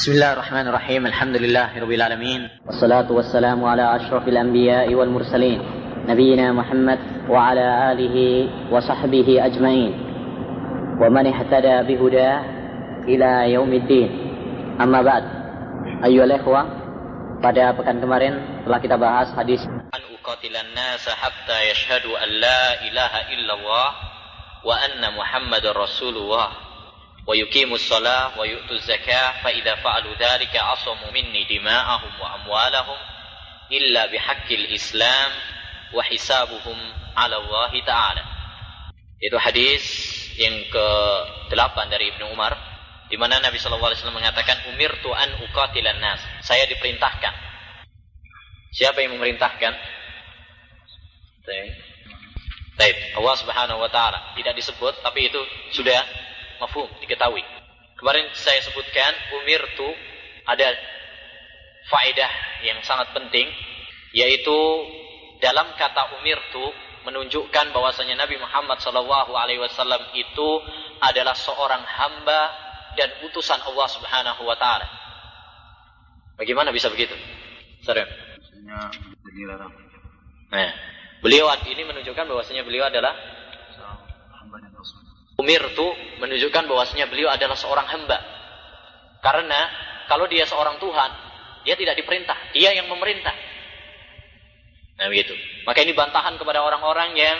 بسم الله الرحمن الرحيم الحمد لله رب العالمين والصلاة والسلام على أشرف الأنبياء والمرسلين نبينا محمد وعلى آله وصحبه أجمعين ومن اهتدى بهداه إلى يوم الدين أما بعد أيها الإخوة pada pekan kemarin telah kita bahas hadis an uqatilan nas hatta yashhadu an la ilaha illallah wa anna muhammadar rasulullah. Zakah fa idza fa'alu dhalika asamu minni dima'ahum wa amwalahum illa bihaqqil islam wa hisabuhum 'ala Allah taala itu hadis yang ke-8 dari Ibnu Umar di mana Nabi Wasallam mengatakan umir tuan ukatilan nas. Saya diperintahkan. Siapa yang memerintahkan? Allah Subhanahu Wa Taala tidak disebut, tapi itu sudah mafhum diketahui. Kemarin saya sebutkan umir tu ada faedah yang sangat penting, yaitu dalam kata umir tu menunjukkan bahwasanya Nabi Muhammad Shallallahu Alaihi Wasallam itu adalah seorang hamba dan utusan Allah Subhanahu wa taala. Bagaimana bisa begitu? Sorry. Nah, beliau ini menunjukkan bahwasanya beliau adalah itu menunjukkan bahwasanya beliau adalah seorang hamba. Karena kalau dia seorang Tuhan, dia tidak diperintah, dia yang memerintah. Nah begitu. Maka ini bantahan kepada orang-orang yang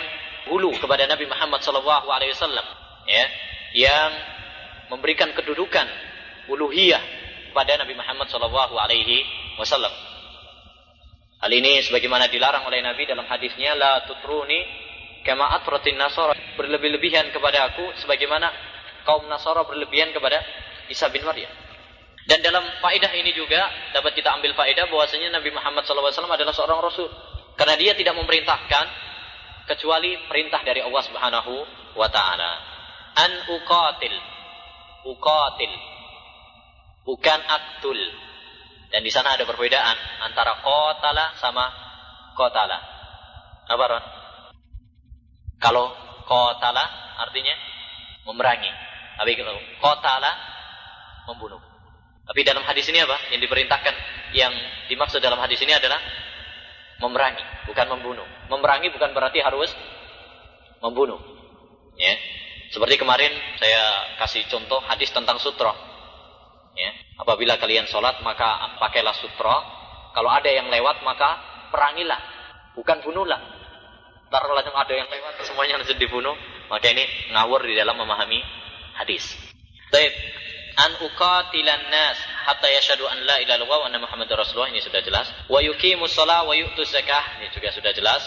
hulu kepada Nabi Muhammad SAW, ya, yang memberikan kedudukan uluhiyah kepada Nabi Muhammad Wasallam. Hal ini sebagaimana dilarang oleh Nabi dalam hadisnya la tutruni kama atratin nasara berlebih-lebihan kepada aku sebagaimana kaum Nasara berlebihan kepada Isa bin Maryam. Dan dalam faedah ini juga dapat kita ambil faedah bahwasanya Nabi Muhammad SAW adalah seorang rasul karena dia tidak memerintahkan kecuali perintah dari Allah Subhanahu wa taala. An uqatil uqatil bukan aktul dan di sana ada perbedaan antara qatala sama qatala apa Ron? Kalau qatala artinya memerangi. Tapi kalau qatala membunuh. Tapi dalam hadis ini apa? Yang diperintahkan yang dimaksud dalam hadis ini adalah memerangi bukan membunuh. Memerangi bukan berarti harus membunuh. Ya. Seperti kemarin saya kasih contoh hadis tentang sutra. Ya, apabila kalian sholat maka pakailah sutra. Kalau ada yang lewat maka perangilah, bukan bunuhlah. Ntar langsung ada yang lewat semuanya langsung dibunuh. Maka ini ngawur di dalam memahami hadis. Baik. An uqatilan nas hatta yashhadu an la ilaha illallah wa anna muhammadar rasulullah ini sudah jelas. Wa yuqimus shalah wa yu'tuz zakah ini juga sudah jelas.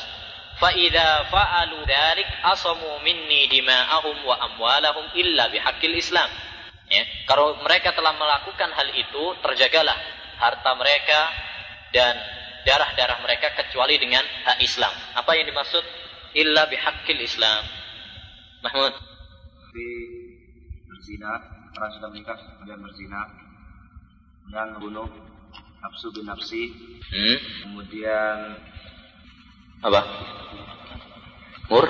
Fa'idha fa'alu darik asamu minni dima'ahum wa amwalahum illa bihaqqil Islam. Ya, kalau mereka telah melakukan hal itu, terjagalah harta mereka dan darah-darah mereka kecuali dengan hak Islam. Apa yang dimaksud illa bihaqqil Islam? Mahmud. Di berzina, orang sudah menikah kemudian berzina, kemudian membunuh nafsu bin nafsi, hmm? kemudian apa? Mur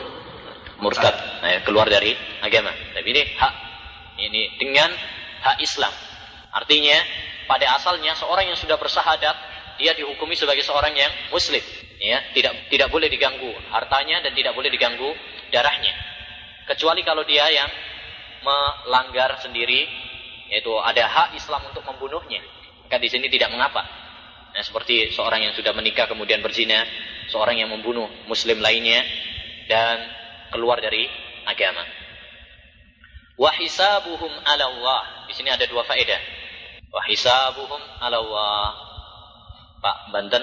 murtad. Nah, ya, keluar dari agama. Tapi ini hak ini dengan hak Islam. Artinya pada asalnya seorang yang sudah bersahadat dia dihukumi sebagai seorang yang muslim ya tidak tidak boleh diganggu hartanya dan tidak boleh diganggu darahnya kecuali kalau dia yang melanggar sendiri yaitu ada hak Islam untuk membunuhnya maka di sini tidak mengapa nah, seperti seorang yang sudah menikah kemudian berzina seorang yang membunuh muslim lainnya dan keluar dari agama. Wa hisabuhum 'ala Allah. Di sini ada dua faedah. Wa hisabuhum 'ala Allah. Pak Banten.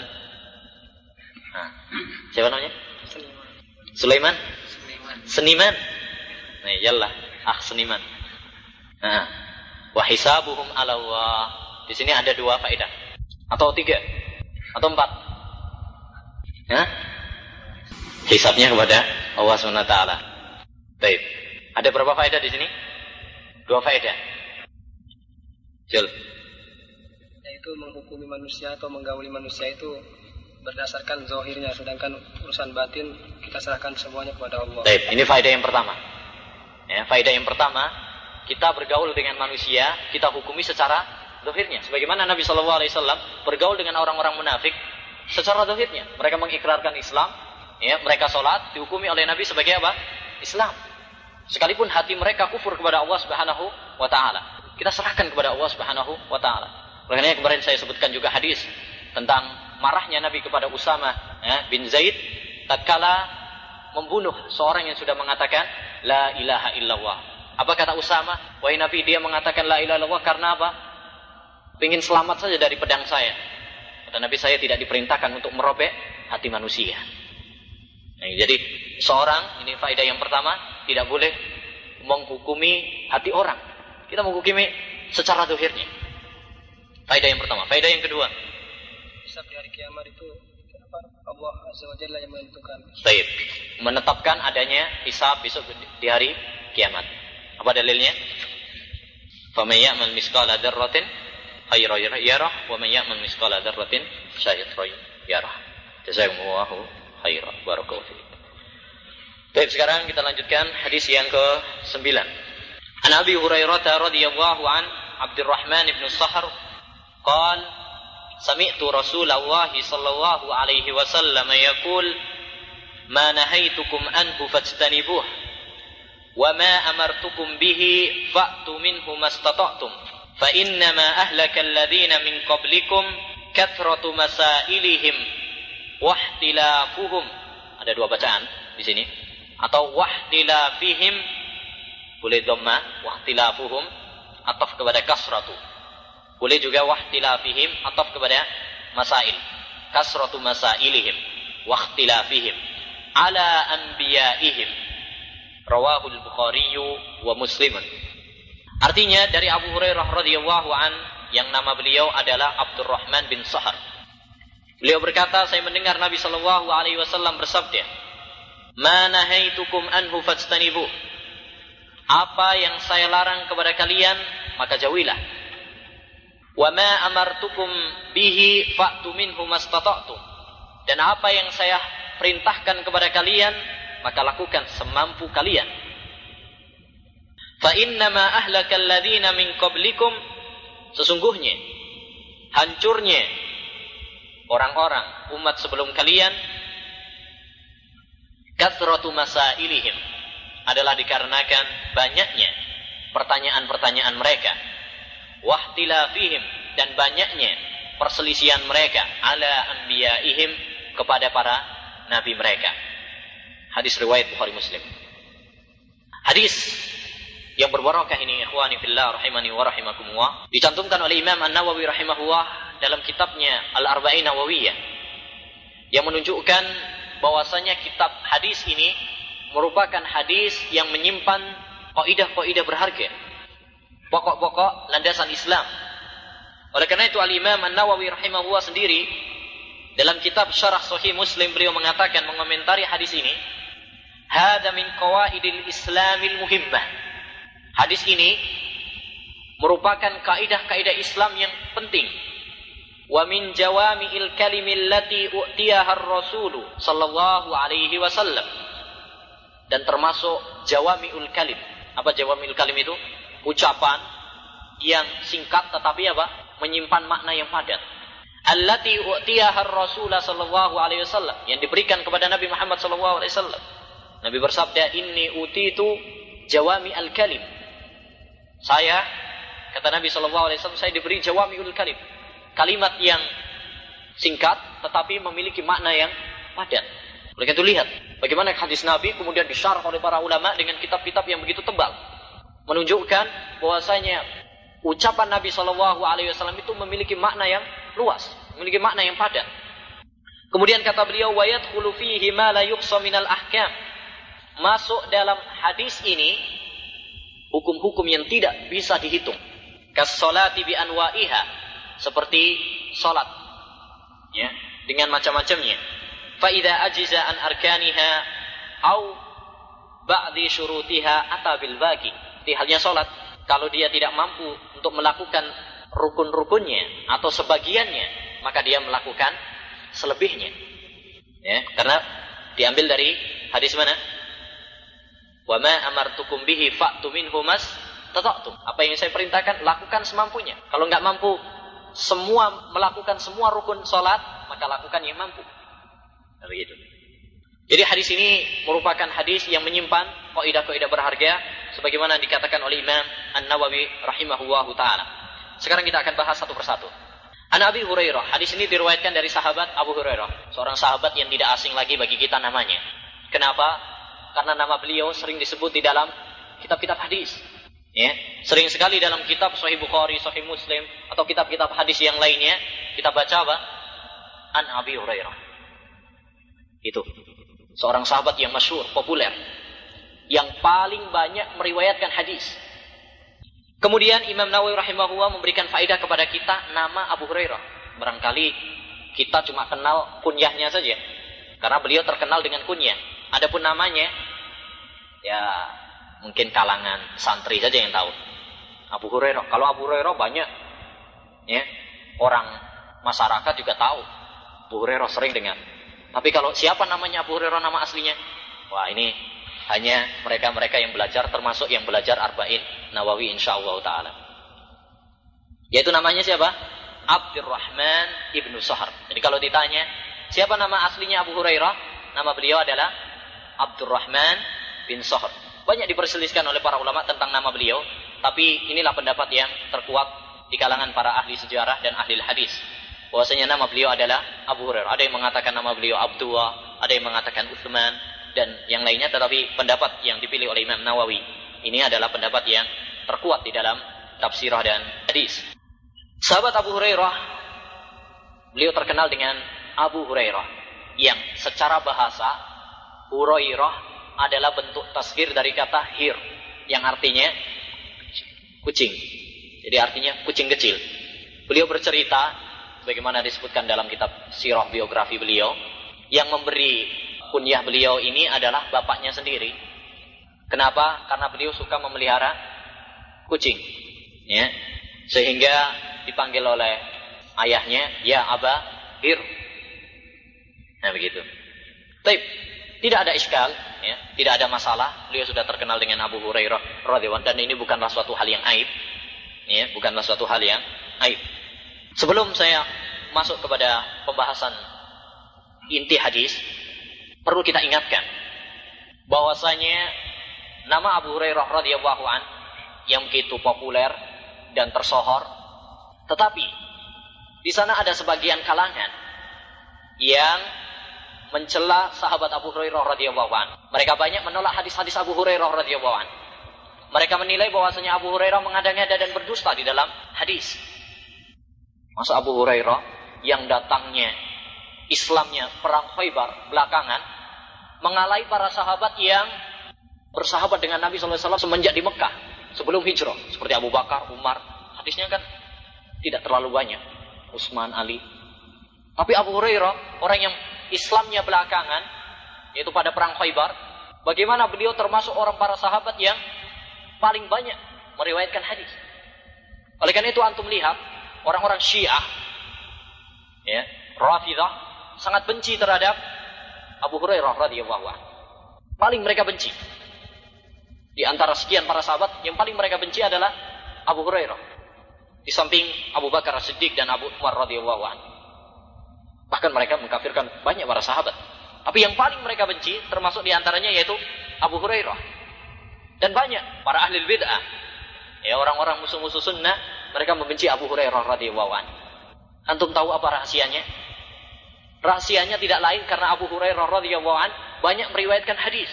Nah, siapa namanya? Sulaiman. Sulaiman. Seniman. Nah, yalah, ah seniman. Nah, wa 'ala Allah. Di sini ada dua faedah. Atau tiga. Atau empat. Ya? Hisapnya kepada Allah SWT. Baik. Ada berapa faedah di sini? Dua faedah. Jul. Yaitu menghukumi manusia atau menggauli manusia itu berdasarkan zohirnya, sedangkan urusan batin kita serahkan semuanya kepada Allah. Baik, ini faedah yang pertama. Ya, faedah yang pertama, kita bergaul dengan manusia, kita hukumi secara dohirnya. Sebagaimana Nabi Wasallam bergaul dengan orang-orang munafik secara dohirnya. Mereka mengikrarkan Islam, ya, mereka sholat dihukumi oleh Nabi sebagai apa? Islam. Sekalipun hati mereka kufur kepada Allah Subhanahu wa taala. Kita serahkan kepada Allah Subhanahu wa taala. Makanya kemarin saya sebutkan juga hadis tentang marahnya Nabi kepada Usama ya, bin Zaid tatkala membunuh seorang yang sudah mengatakan la ilaha illallah. Apa kata Usama? Wahai Nabi, dia mengatakan la ilaha illallah karena apa? Ingin selamat saja dari pedang saya. Kata Nabi, saya tidak diperintahkan untuk merobek hati manusia. Nah, jadi seorang, ini faedah yang pertama, tidak boleh menghukumi hati orang. Kita menghukumi secara dohirnya. Faedah yang pertama. Faedah yang kedua. Hisab di hari kiamat itu apa? Allah Azza wa Jalla yang menentukan. Baik. Menetapkan adanya hisab besok di hari kiamat. Apa dalilnya? Faman ya'mal misqala dzarratin khairan yarah wa may ya'mal misqala dzarratin syarran yarah. Jazakumullahu khairan. Barakallahu fiik. Baik, sekarang kita lanjutkan hadis yang ke-9. An Abi Hurairah radhiyallahu an Abdurrahman bin Sahr قال سمعت رسول الله صلى الله عليه وسلم يقول ما نهيتكم عنه فاجتنبوه وما أمرتكم به فأتوا منه ما استطعتم فإنما أهلك الذين من قبلكم كثرة مسائلهم واحتلافهم ada dua bacaan di sini atau wahtilafihim boleh dhamma wahtilafuhum ataf kepada kasratu boleh juga wahtilafihim ataf kepada masail. Kasratu masailihim wahtilafihim. Ala anbiyaihim. Rawahul bukhari wa muslimun. Artinya dari Abu Hurairah radhiyallahu an yang nama beliau adalah Abdurrahman bin Sahar. Beliau berkata saya mendengar Nabi sallallahu alaihi wasallam bersabda Ma nahaitukum anhu fajtanibu. Apa yang saya larang kepada kalian, maka jauhilah. Wa ma amartukum bihi fa'tu minhu mastata'tum. Dan apa yang saya perintahkan kepada kalian, maka lakukan semampu kalian. Fa innama ahlaka alladhina min qablikum sesungguhnya hancurnya orang-orang umat sebelum kalian kathratu masailihim adalah dikarenakan banyaknya pertanyaan-pertanyaan mereka wahtilafihim dan banyaknya perselisihan mereka ala anbiyaihim kepada para nabi mereka hadis riwayat Bukhari Muslim hadis yang berbarakah ini ikhwani fillah rahimani wa rahimakumullah dicantumkan oleh Imam An-Nawawi rahimahullah dalam kitabnya Al-Arba'in Nawawiyah yang menunjukkan bahwasanya kitab hadis ini merupakan hadis yang menyimpan kaidah-kaidah berharga. Pokok-pokok landasan Islam. Oleh karena itu Al-Imam An-Nawawi rahimahullah sendiri dalam kitab Syarah Sahih Muslim beliau mengatakan mengomentari hadis ini, "Hada min qawaidil Islamil muhimmah." Hadis ini merupakan kaidah-kaidah Islam yang penting wa min jawami'il kalimil lati u'tiyaha ar-rasulu sallallahu alaihi wasallam dan termasuk jawami'ul kalim apa jawami'ul kalim itu ucapan yang singkat tetapi apa? Menyimpan makna yang padat. Allati u'tiyaha ar-rasul sallallahu alaihi wasallam yang diberikan kepada Nabi Muhammad sallallahu alaihi wasallam. Nabi bersabda inni utitu jawami al-kalim saya kata Nabi sallallahu alaihi wasallam saya diberi jawami'ul kalim. Kalimat yang singkat tetapi memiliki makna yang padat. Oleh itu lihat bagaimana hadis Nabi kemudian disyarah oleh para ulama dengan kitab-kitab yang begitu tebal. Menunjukkan bahwasanya ucapan Nabi Shallallahu alaihi wasallam itu memiliki makna yang luas, memiliki makna yang padat. Kemudian kata beliau wayat fihi ma la minal ahkam. Masuk dalam hadis ini hukum-hukum yang tidak bisa dihitung. Kasolati bi anwa'iha seperti salat ya dengan macam-macamnya fa idza ajiza an arkaniha au ba'di syurutiha atabil bagi di halnya salat kalau dia tidak mampu untuk melakukan rukun-rukunnya atau sebagiannya maka dia melakukan selebihnya ya karena diambil dari hadis mana wa ma amartukum bihi fa'tu minhu mas tuh. Apa yang saya perintahkan, lakukan semampunya. Kalau nggak mampu semua melakukan semua rukun sholat, maka lakukan yang mampu. Begitu. Jadi hadis ini merupakan hadis yang menyimpan kaidah-kaidah berharga sebagaimana dikatakan oleh Imam An-Nawawi rahimahullahu taala. Sekarang kita akan bahas satu persatu. An Abi Hurairah, hadis ini diriwayatkan dari sahabat Abu Hurairah, seorang sahabat yang tidak asing lagi bagi kita namanya. Kenapa? Karena nama beliau sering disebut di dalam kitab-kitab hadis. Ya, sering sekali dalam kitab Sahih Bukhari, Sahih Muslim atau kitab-kitab hadis yang lainnya kita baca apa? An Abi Hurairah. Itu seorang sahabat yang masyhur, populer, yang paling banyak meriwayatkan hadis. Kemudian Imam Nawawi rahimahullah memberikan faedah kepada kita nama Abu Hurairah. Barangkali kita cuma kenal kunyahnya saja. Karena beliau terkenal dengan kunyah. Adapun namanya ya mungkin kalangan santri saja yang tahu. Abu Hurairah. Kalau Abu Hurairah banyak ya orang masyarakat juga tahu. Abu Hurairah sering dengar. Tapi kalau siapa namanya Abu Hurairah nama aslinya? Wah ini hanya mereka-mereka yang belajar termasuk yang belajar Arba'in Nawawi insyaallah taala. Yaitu namanya siapa? Abdurrahman ibnu Sahar. Jadi kalau ditanya siapa nama aslinya Abu Hurairah, nama beliau adalah Abdurrahman bin Sahar. Banyak diperselisihkan oleh para ulama tentang nama beliau, tapi inilah pendapat yang terkuat di kalangan para ahli sejarah dan ahli hadis. Bahwasanya nama beliau adalah Abu Hurairah. Ada yang mengatakan nama beliau Abdullah, ada yang mengatakan Utsman dan yang lainnya tetapi pendapat yang dipilih oleh Imam Nawawi ini adalah pendapat yang terkuat di dalam tafsirah dan hadis. Sahabat Abu Hurairah beliau terkenal dengan Abu Hurairah yang secara bahasa Hurairah adalah bentuk tasgir dari kata hir yang artinya kucing. Jadi artinya kucing kecil. Beliau bercerita bagaimana disebutkan dalam kitab sirah biografi beliau yang memberi kunyah beliau ini adalah bapaknya sendiri. Kenapa? Karena beliau suka memelihara kucing. Ya. Sehingga dipanggil oleh ayahnya, ya Aba Hir. Nah begitu. Tapi tidak ada iskal, ya, tidak ada masalah. Beliau sudah terkenal dengan Abu Hurairah radhiyallahu dan ini bukanlah suatu hal yang aib. Ya, bukanlah suatu hal yang aib. Sebelum saya masuk kepada pembahasan inti hadis, perlu kita ingatkan bahwasanya nama Abu Hurairah radhiyallahu an yang begitu populer dan tersohor, tetapi di sana ada sebagian kalangan yang mencela sahabat Abu Hurairah radhiyallahu an. Mereka banyak menolak hadis-hadis Abu Hurairah radhiyallahu an. Mereka menilai bahwasanya Abu Hurairah mengada-ngada dan berdusta di dalam hadis. Masa Abu Hurairah yang datangnya Islamnya perang Khaybar belakangan mengalai para sahabat yang bersahabat dengan Nabi SAW semenjak di Mekah sebelum hijrah seperti Abu Bakar, Umar. Hadisnya kan tidak terlalu banyak. Utsman, Ali. Tapi Abu Hurairah orang yang Islamnya belakangan, yaitu pada perang Khaybar, bagaimana beliau termasuk orang para sahabat yang paling banyak meriwayatkan hadis. Oleh karena itu antum lihat orang-orang Syiah, ya, Rafidah sangat benci terhadap Abu Hurairah radhiyallahu anhu. Paling mereka benci. Di antara sekian para sahabat, yang paling mereka benci adalah Abu Hurairah. Di samping Abu Bakar Siddiq dan Abu Umar radhiyallahu anhu. Bahkan mereka mengkafirkan banyak para sahabat. Tapi yang paling mereka benci termasuk di antaranya yaitu Abu Hurairah. Dan banyak para ahli bid'ah. Ya orang-orang musuh-musuh sunnah mereka membenci Abu Hurairah radhiyallahu anhu. Antum tahu apa rahasianya? Rahasianya tidak lain karena Abu Hurairah radhiyallahu anhu banyak meriwayatkan hadis.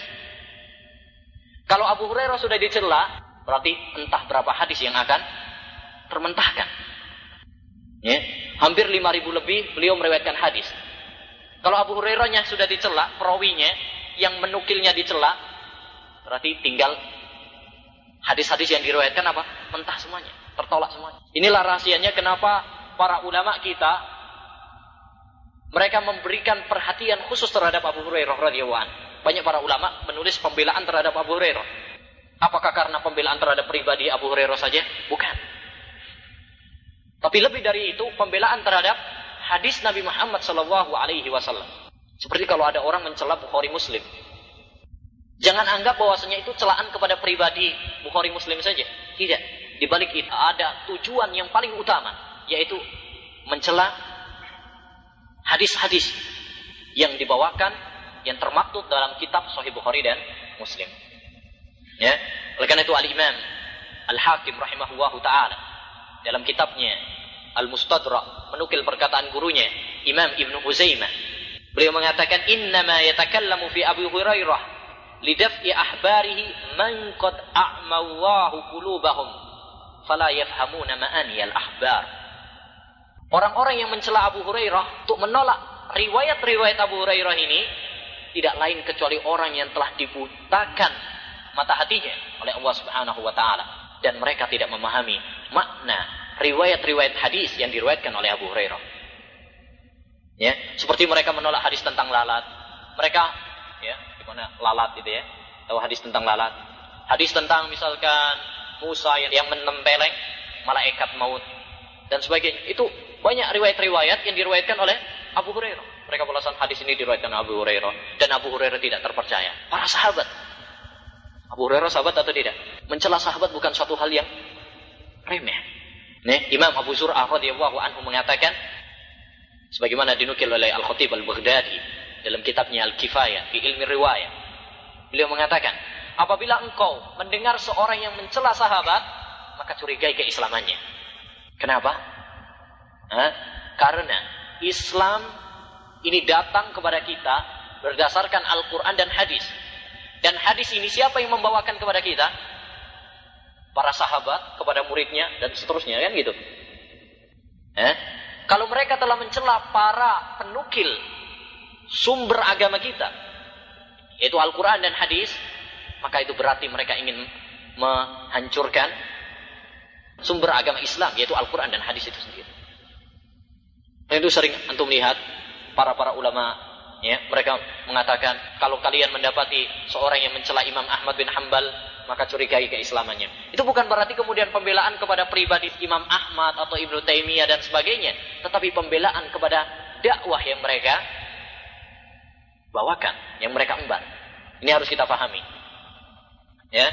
Kalau Abu Hurairah sudah dicela, berarti entah berapa hadis yang akan termentahkan. Ya, hampir 5000 lebih beliau meriwayatkan hadis. Kalau Abu Hurairahnya sudah dicela, perawinya yang menukilnya dicela, berarti tinggal hadis-hadis yang diriwayatkan apa? Mentah semuanya, tertolak semuanya. Inilah rahasianya kenapa para ulama kita mereka memberikan perhatian khusus terhadap Abu Hurairah radhiyallahu anhu. Banyak para ulama menulis pembelaan terhadap Abu Hurairah. Apakah karena pembelaan terhadap pribadi Abu Hurairah saja? Bukan. Tapi lebih dari itu pembelaan terhadap hadis Nabi Muhammad Shallallahu Alaihi Wasallam. Seperti kalau ada orang mencela Bukhari Muslim, jangan anggap bahwasanya itu celaan kepada pribadi Bukhari Muslim saja. Tidak. Di balik itu ada tujuan yang paling utama, yaitu mencela hadis-hadis yang dibawakan yang termaktub dalam kitab Sahih Bukhari dan Muslim. Ya, oleh karena itu Al-Imam Al-Hakim rahimahullah taala dalam kitabnya Al-Mustadrak menukil perkataan gurunya Imam Ibnu Uzaimah. Beliau mengatakan innama yatakallamu fi Abu Hurairah lidaf'i ahbarihi man qad a'mallahu qulubahum fala yafhamuna ma'ani al-ahbar. Orang-orang yang mencela Abu Hurairah untuk menolak riwayat-riwayat Abu Hurairah ini tidak lain kecuali orang yang telah dibutakan mata hatinya oleh Allah Subhanahu wa taala dan mereka tidak memahami makna riwayat-riwayat hadis yang diriwayatkan oleh Abu Hurairah. Ya, seperti mereka menolak hadis tentang lalat. Mereka ya, gimana lalat itu ya? Tahu hadis tentang lalat? Hadis tentang misalkan Musa yang, yang menempeleng malaikat maut dan sebagainya. Itu banyak riwayat-riwayat yang diriwayatkan oleh Abu Hurairah. Mereka belasan hadis ini diriwayatkan Abu Hurairah dan Abu Hurairah tidak terpercaya. Para sahabat Abu Hurairah sahabat atau tidak? Mencela sahabat bukan suatu hal yang remeh. Nih, Imam Abu Zur'ah radhiyallahu anhu mengatakan sebagaimana dinukil oleh Al-Khatib Al-Baghdadi dalam kitabnya Al-Kifayah fi ilmi riwayah. Beliau mengatakan, apabila engkau mendengar seorang yang mencela sahabat, maka curigai keislamannya. Kenapa? Hah? Karena Islam ini datang kepada kita berdasarkan Al-Quran dan hadis. Dan hadis ini siapa yang membawakan kepada kita? Para sahabat kepada muridnya dan seterusnya kan gitu. Eh? Kalau mereka telah mencela para penukil sumber agama kita, yaitu Al-Quran dan hadis, maka itu berarti mereka ingin menghancurkan sumber agama Islam, yaitu Al-Quran dan hadis itu sendiri. Dan itu sering antum lihat para-para ulama ya. Mereka mengatakan kalau kalian mendapati seorang yang mencela Imam Ahmad bin Hambal maka curigai keislamannya. Itu bukan berarti kemudian pembelaan kepada pribadi Imam Ahmad atau Ibnu Taimiyah dan sebagainya. Tetapi pembelaan kepada dakwah yang mereka bawakan yang mereka emban ini harus kita pahami ya.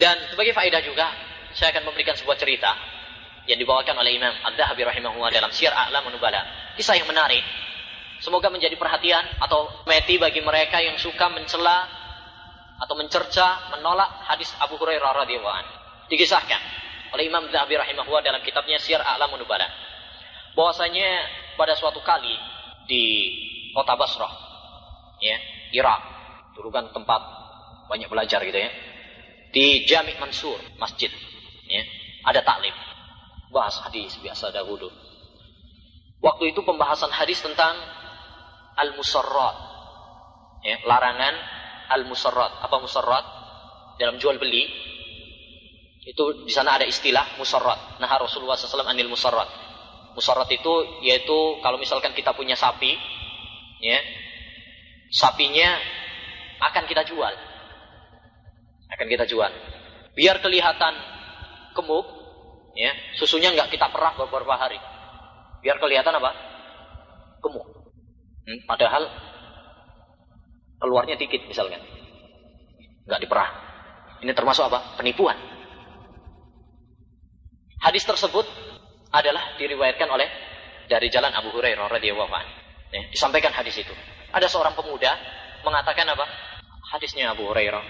Dan sebagai faedah juga saya akan memberikan sebuah cerita yang dibawakan oleh Imam Ad-Dahabi rahimahullah dalam Syiar A'lam Nubala kisah yang menarik Semoga menjadi perhatian atau meti bagi mereka yang suka mencela atau mencerca, menolak hadis Abu Hurairah radhiyallahu anhu. Dikisahkan oleh Imam Zahabi rahimahullah dalam kitabnya Syiar A'lamun Nubala. Bahwasanya pada suatu kali di kota Basrah, ya, Irak, dulu kan tempat banyak belajar gitu ya. Di Jami' Mansur, masjid, ya, ada taklim. Bahas hadis biasa dahulu. Waktu itu pembahasan hadis tentang al-musarrat. Ya, larangan al-musarrat. Apa musarrat? Dalam jual beli itu di sana ada istilah musarrat. Nah Rasulullah SAW anil musarrat. Musarrat itu yaitu kalau misalkan kita punya sapi, ya, sapinya akan kita jual, akan kita jual. Biar kelihatan gemuk, ya, susunya nggak kita perah beberapa hari. Biar kelihatan apa? Gemuk. Hmm, padahal keluarnya dikit misalnya. Nggak diperah. Ini termasuk apa? Penipuan. Hadis tersebut adalah diriwayatkan oleh dari jalan Abu Hurairah radhiyallahu anhu. Ya, disampaikan hadis itu. Ada seorang pemuda mengatakan apa? Hadisnya Abu Hurairah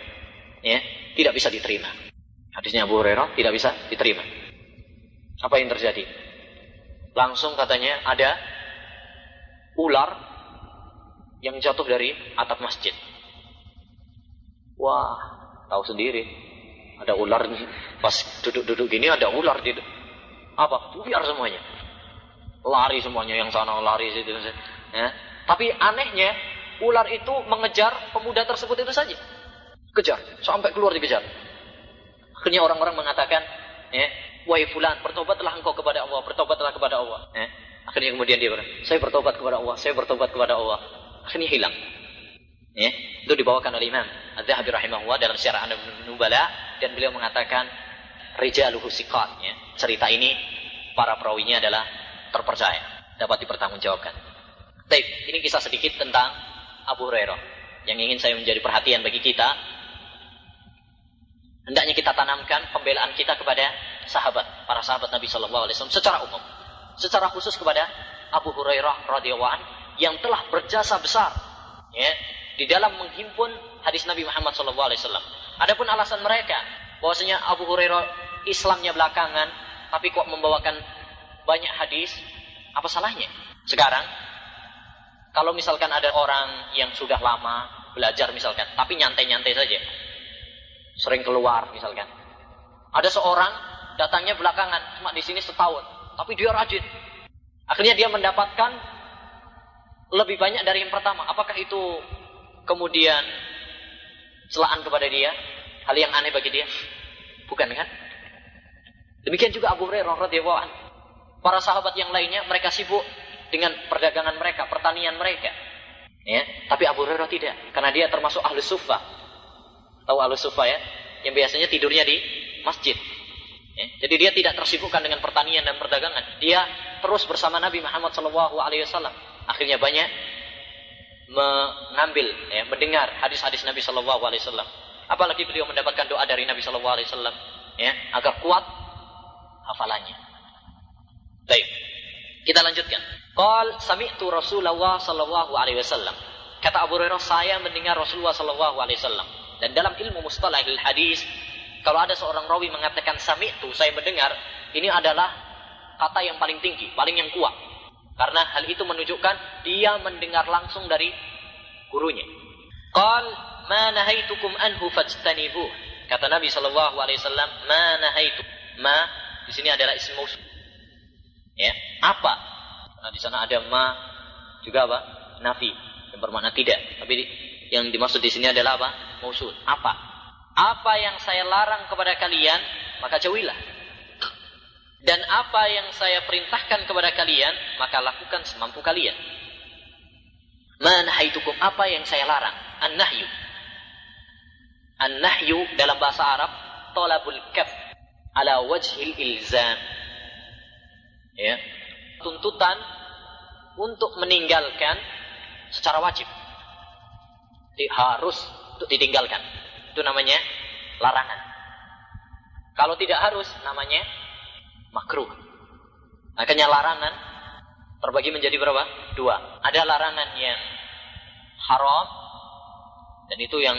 ya, tidak bisa diterima. Hadisnya Abu Hurairah tidak bisa diterima. Apa yang terjadi? Langsung katanya ada ular yang jatuh dari atap masjid. Wah, tahu sendiri. Ada ular pas duduk-duduk gini ada ular di apa? Biar semuanya. Lari semuanya yang sana lari situ. Ya. Tapi anehnya ular itu mengejar pemuda tersebut itu saja. Kejar sampai keluar dikejar. Akhirnya orang-orang mengatakan, ya, wahai fulan, bertobatlah engkau kepada Allah, bertobatlah kepada Allah. Ya. Akhirnya kemudian dia berkata, saya bertobat kepada Allah, saya bertobat kepada Allah akhirnya hilang. Ya, itu dibawakan oleh Imam Az-Zahabi rahimahullah dalam Syarah Nubala dan beliau mengatakan rijaluhu siqat ya. Cerita ini para perawinya adalah terpercaya, dapat dipertanggungjawabkan. Baik, ini kisah sedikit tentang Abu Hurairah yang ingin saya menjadi perhatian bagi kita. Hendaknya kita tanamkan pembelaan kita kepada sahabat, para sahabat Nabi Shallallahu Alaihi Wasallam secara umum, secara khusus kepada Abu Hurairah radhiyallahu an yang telah berjasa besar, ya, di dalam menghimpun hadis Nabi Muhammad Shallallahu Alaihi Wasallam. Adapun alasan mereka bahwasanya Abu Hurairah Islamnya belakangan, tapi kok membawakan banyak hadis, apa salahnya? Sekarang, kalau misalkan ada orang yang sudah lama belajar misalkan, tapi nyantai-nyantai saja, sering keluar misalkan. Ada seorang datangnya belakangan, cuma di sini setahun, tapi dia rajin. Akhirnya dia mendapatkan lebih banyak dari yang pertama. Apakah itu kemudian celaan kepada dia? Hal yang aneh bagi dia? Bukan kan? Demikian juga Abu Hurairah radhiyallahu anhu. Para sahabat yang lainnya mereka sibuk dengan perdagangan mereka, pertanian mereka. Ya, tapi Abu Hurairah tidak, karena dia termasuk ahli sufa. Tahu ahli sufa ya? Yang biasanya tidurnya di masjid. Ya, jadi dia tidak tersibukkan dengan pertanian dan perdagangan. Dia terus bersama Nabi Muhammad SAW. Akhirnya banyak mengambil, ya, mendengar hadis-hadis Nabi SAW. Apalagi beliau mendapatkan doa dari Nabi SAW, ya, agar kuat hafalannya. Baik, kita lanjutkan. Qal sami'tu Rasulullah sallallahu alaihi wasallam. Kata Abu Hurairah, saya mendengar Rasulullah sallallahu alaihi wasallam. Dan dalam ilmu mustalahil hadis, kalau ada seorang rawi mengatakan sami'tu, saya mendengar, ini adalah kata yang paling tinggi, paling yang kuat. Karena hal itu menunjukkan dia mendengar langsung dari gurunya. Qal ma nahaitukum anhu fajtanibu. Kata Nabi sallallahu alaihi wasallam, ma nahaitu ma di sini adalah isim mausul. Ya, apa? Nah, di sana ada ma juga apa? Nafi yang bermakna tidak. Tapi yang dimaksud di sini adalah apa? Mausul. Apa? Apa yang saya larang kepada kalian, maka jauhilah. Dan apa yang saya perintahkan kepada kalian, maka lakukan semampu kalian. Manahaitukum apa yang saya larang? An-nahyu. An-nahyu dalam bahasa Arab tolabul kaf ala wajhil ilzam. Ya. Tuntutan untuk meninggalkan secara wajib. Jadi harus untuk ditinggalkan. Itu namanya larangan. Kalau tidak harus namanya makruh. Makanya larangan terbagi menjadi berapa? Dua. Ada larangan yang haram dan itu yang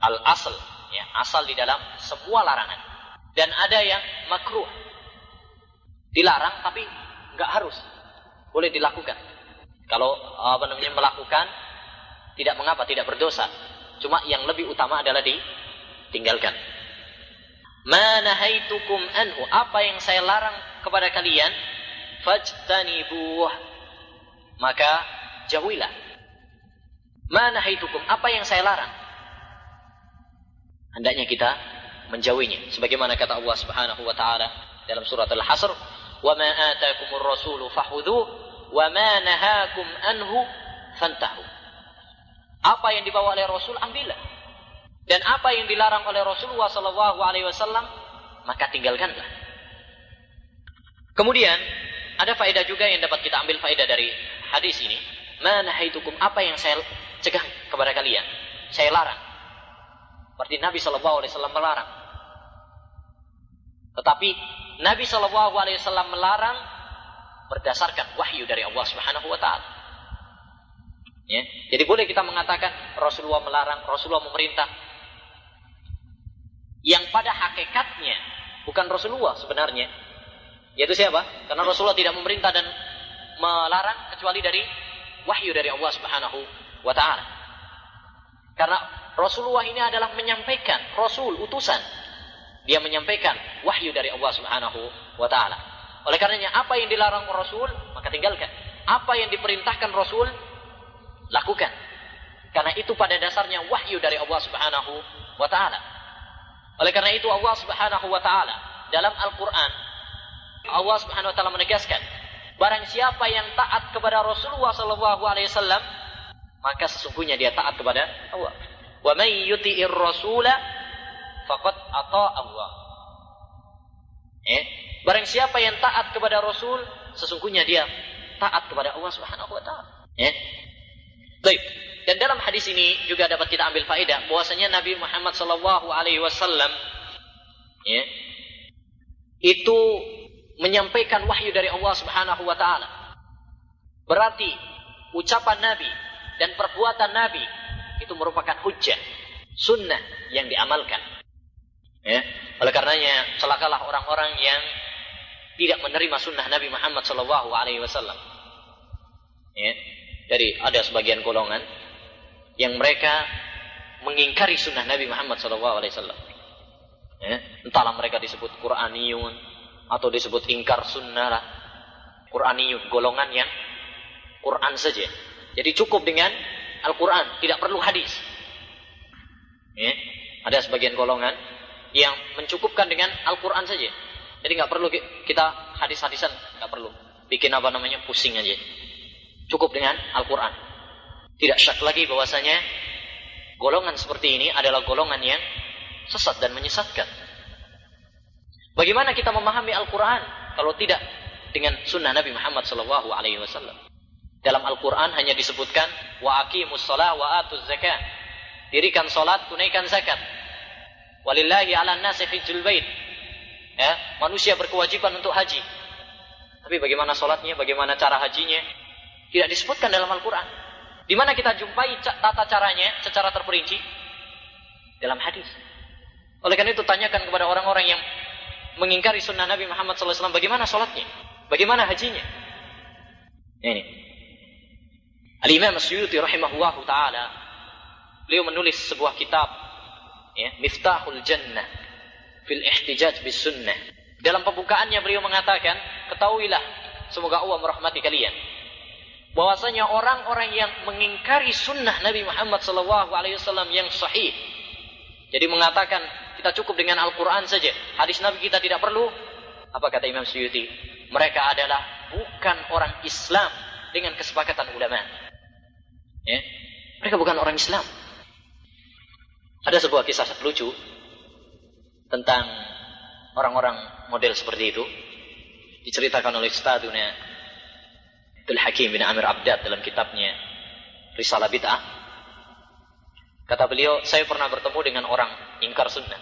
al asal ya asal di dalam semua larangan dan ada yang makruh. Dilarang tapi nggak harus. Boleh dilakukan. Kalau apa namanya melakukan tidak mengapa, tidak berdosa. Cuma yang lebih utama adalah ditinggalkan. Manahaitukum anhu, apa yang saya larang kepada kalian, fajtanibuh. Maka jauhilah. Manahaitukum, apa yang saya larang? Hendaknya kita menjauhinya sebagaimana kata Allah Subhanahu wa taala dalam surat Al-Hasr wa ma ataakumur rasulu fahudhu wa ma nahakum anhu fantahu apa yang dibawa oleh Rasul ambillah. Dan apa yang dilarang oleh Rasulullah sallallahu alaihi wasallam maka tinggalkanlah. Kemudian ada faedah juga yang dapat kita ambil faedah dari hadis ini. Mana haitukum apa yang saya cegah kepada kalian? Saya larang. Berarti Nabi Shallallahu Alaihi Wasallam melarang. Tetapi Nabi Shallallahu Alaihi Wasallam melarang berdasarkan wahyu dari Allah Subhanahu Wa Taala. Ya. Jadi boleh kita mengatakan Rasulullah melarang, Rasulullah memerintah. Yang pada hakikatnya bukan Rasulullah sebenarnya. Yaitu siapa? Karena Rasulullah tidak memerintah dan melarang kecuali dari wahyu dari Allah Subhanahu wa taala. Karena Rasulullah ini adalah menyampaikan Rasul utusan. Dia menyampaikan wahyu dari Allah Subhanahu wa taala. Oleh karenanya apa yang dilarang Rasul maka tinggalkan. Apa yang diperintahkan Rasul lakukan. Karena itu pada dasarnya wahyu dari Allah Subhanahu wa taala. Oleh karena itu Allah Subhanahu wa taala dalam Al-Qur'an Allah Subhanahu wa taala menegaskan barang siapa yang taat kepada Rasulullah sallallahu alaihi wasallam maka sesungguhnya dia taat kepada Allah. Wa may yuti'ir rasula faqad ata Allah. Eh, barang siapa yang taat kepada Rasul, sesungguhnya dia taat kepada Allah Subhanahu wa taala. Eh. Baik. dan dalam hadis ini juga dapat kita ambil faedah bahwasanya Nabi Muhammad Shallallahu Alaihi Wasallam ya, itu menyampaikan wahyu dari Allah Subhanahu Wa Taala. Berarti ucapan Nabi dan perbuatan Nabi itu merupakan hujah, sunnah yang diamalkan. Ya. Oleh karenanya celakalah orang-orang yang tidak menerima sunnah Nabi Muhammad Shallallahu Alaihi Wasallam. Ya. Jadi ada sebagian golongan yang mereka mengingkari sunnah Nabi Muhammad Wasallam. Ya. Entahlah mereka disebut Quraniyun atau disebut ingkar sunnah lah. Quraniyun, golongan yang Quran saja. Jadi cukup dengan Al-Quran, tidak perlu hadis. Ya. Ada sebagian golongan yang mencukupkan dengan Al-Quran saja. Jadi nggak perlu kita hadis-hadisan, nggak perlu. Bikin apa namanya pusing aja. Cukup dengan Al-Quran. Tidak syak lagi bahwasanya golongan seperti ini adalah golongan yang sesat dan menyesatkan. Bagaimana kita memahami Al-Quran kalau tidak dengan sunnah Nabi Muhammad Wasallam? Dalam Al-Quran hanya disebutkan wa aqimus shalah wa atuz zakat. Dirikan salat, tunaikan zakat. Walillahi 'alan nasi hijjul bait. Ya, manusia berkewajiban untuk haji. Tapi bagaimana salatnya, bagaimana cara hajinya? Tidak disebutkan dalam Al-Qur'an. Di mana kita jumpai tata caranya secara terperinci? Dalam hadis. Oleh karena itu tanyakan kepada orang-orang yang mengingkari sunnah Nabi Muhammad SAW bagaimana sholatnya, bagaimana hajinya. Ini. Al-Imam Asyuyuti rahimahullahu ta'ala beliau menulis sebuah kitab ya, Miftahul Jannah fil ihtijaj bis sunnah. Dalam pembukaannya beliau mengatakan, ketahuilah semoga Allah merahmati kalian. Bahwasanya orang-orang yang mengingkari sunnah Nabi Muhammad SAW yang sahih. Jadi mengatakan kita cukup dengan Al-Quran saja. Hadis Nabi kita tidak perlu. Apa kata Imam Suyuti? Mereka adalah bukan orang Islam dengan kesepakatan ulama. Ya? Mereka bukan orang Islam. Ada sebuah kisah lucu tentang orang-orang model seperti itu diceritakan oleh Ustadzuna Abdul Hakim bin Amir Abdad dalam kitabnya Risalah Bid'ah. Kata beliau saya pernah bertemu dengan orang ingkar sunnah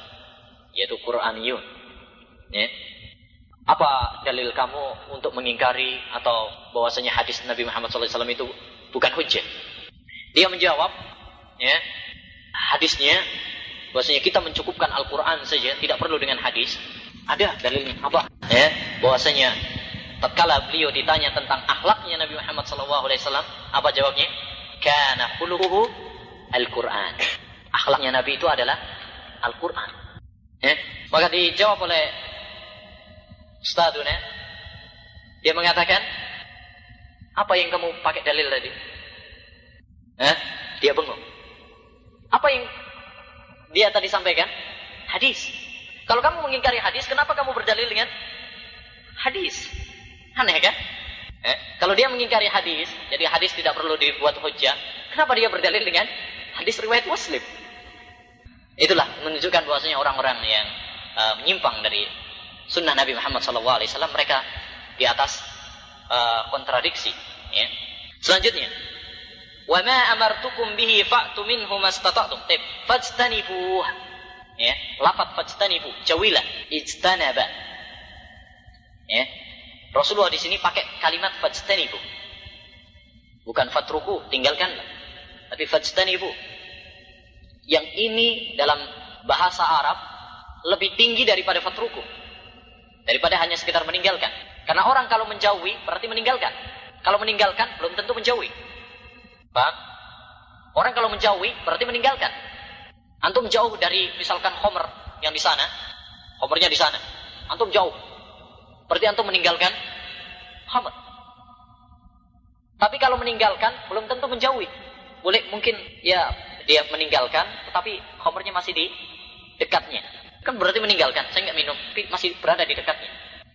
yaitu Quraniyun. Ya. apa dalil kamu untuk mengingkari atau bahwasanya hadis Nabi Muhammad SAW itu bukan hujah? Dia menjawab ya hadisnya bahwasanya kita mencukupkan Al-Qur'an saja tidak perlu dengan hadis. Ada dalilnya. Apa? Ya bahwasanya tatkala beliau ditanya tentang akhlaknya Nabi Muhammad SAW apa jawabnya kana khuluquhu Al-Qur'an akhlaknya Nabi itu adalah Al-Qur'an ya maka dijawab oleh Ustaduna dia mengatakan apa yang kamu pakai dalil tadi eh? dia bengong apa yang dia tadi sampaikan? Hadis. Kalau kamu mengingkari hadis, kenapa kamu berdalil dengan hadis? Aneh kan? Eh, kalau dia mengingkari hadis, jadi hadis tidak perlu dibuat hujah, kenapa dia berdalil dengan hadis riwayat Muslim? Itulah menunjukkan bahwasanya orang-orang yang uh, menyimpang dari sunnah Nabi Muhammad SAW, mereka di atas uh, kontradiksi. Ya. Selanjutnya, Wa ma amartukum bihi fa'tu minhu mastata'tum. Tib, fajtanibuh. Ya, lafaz fajtanibu, jauhilah, ijtanaba. Ya. Rasulullah di sini pakai kalimat fajtanibu. Bukan fatruku, tinggalkanlah. Tapi fajtanibu. Yang ini dalam bahasa Arab lebih tinggi daripada fatruku. Daripada hanya sekitar meninggalkan. Karena orang kalau menjauhi berarti meninggalkan. Kalau meninggalkan belum tentu menjauhi. Paham? Orang kalau menjauhi berarti meninggalkan. Antum jauh dari misalkan Homer yang di sana, Homernya di sana. Antum jauh. Berarti antum meninggalkan Homer. Tapi kalau meninggalkan belum tentu menjauhi. Boleh mungkin ya dia meninggalkan, tetapi Homernya masih di dekatnya. Kan berarti meninggalkan. Saya nggak minum, tapi masih berada di dekatnya.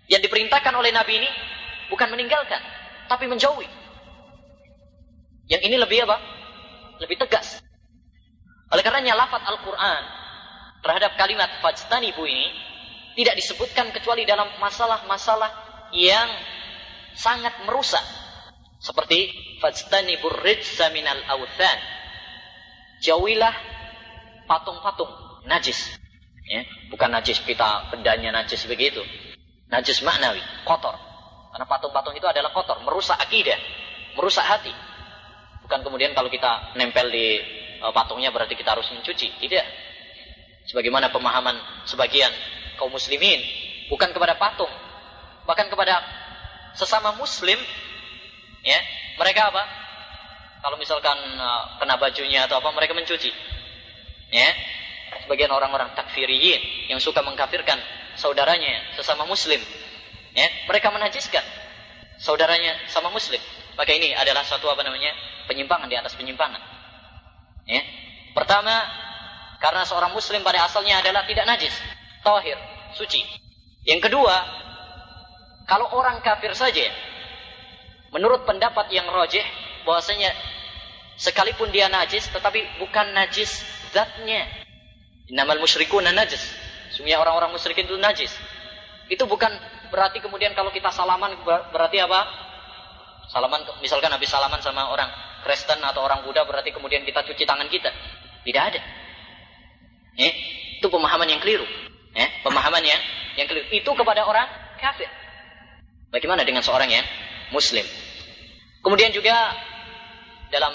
Yang diperintahkan oleh Nabi ini bukan meninggalkan, tapi menjauhi. Yang ini lebih apa? Lebih tegas. Oleh karenanya lafaz Al-Quran terhadap kalimat fajtanibu ini tidak disebutkan kecuali dalam masalah-masalah yang sangat merusak. Seperti fajtanibur rijsa minal awthan. jauhilah patung-patung najis. Ya, bukan najis kita bendanya najis begitu. Najis maknawi, kotor. Karena patung-patung itu adalah kotor, merusak akidah, merusak hati. Bukan kemudian kalau kita nempel di uh, patungnya berarti kita harus mencuci. Tidak. Sebagaimana pemahaman sebagian kaum muslimin, bukan kepada patung, bahkan kepada sesama muslim, ya, mereka apa? Kalau misalkan uh, kena bajunya atau apa, mereka mencuci. Ya, sebagian orang-orang takfiriyin yang suka mengkafirkan saudaranya sesama muslim, ya, mereka menajiskan saudaranya sama muslim. Maka ini adalah suatu apa namanya penyimpangan di atas penyimpangan. Ya. Pertama, karena seorang muslim pada asalnya adalah tidak najis, tahir, suci. Yang kedua, kalau orang kafir saja, menurut pendapat yang rojih, bahwasanya sekalipun dia najis, tetapi bukan najis zatnya. Innamal musyrikuna najis. Sungguhnya orang-orang musyrikin itu najis. Itu bukan berarti kemudian kalau kita salaman berarti apa? Salaman misalkan habis salaman sama orang Kristen atau orang Buddha berarti kemudian kita cuci tangan kita. Tidak ada. Eh, itu pemahaman yang keliru. Eh, pemahaman yang yang keliru. Itu kepada orang kafir. Bagaimana dengan seorang yang muslim? Kemudian juga dalam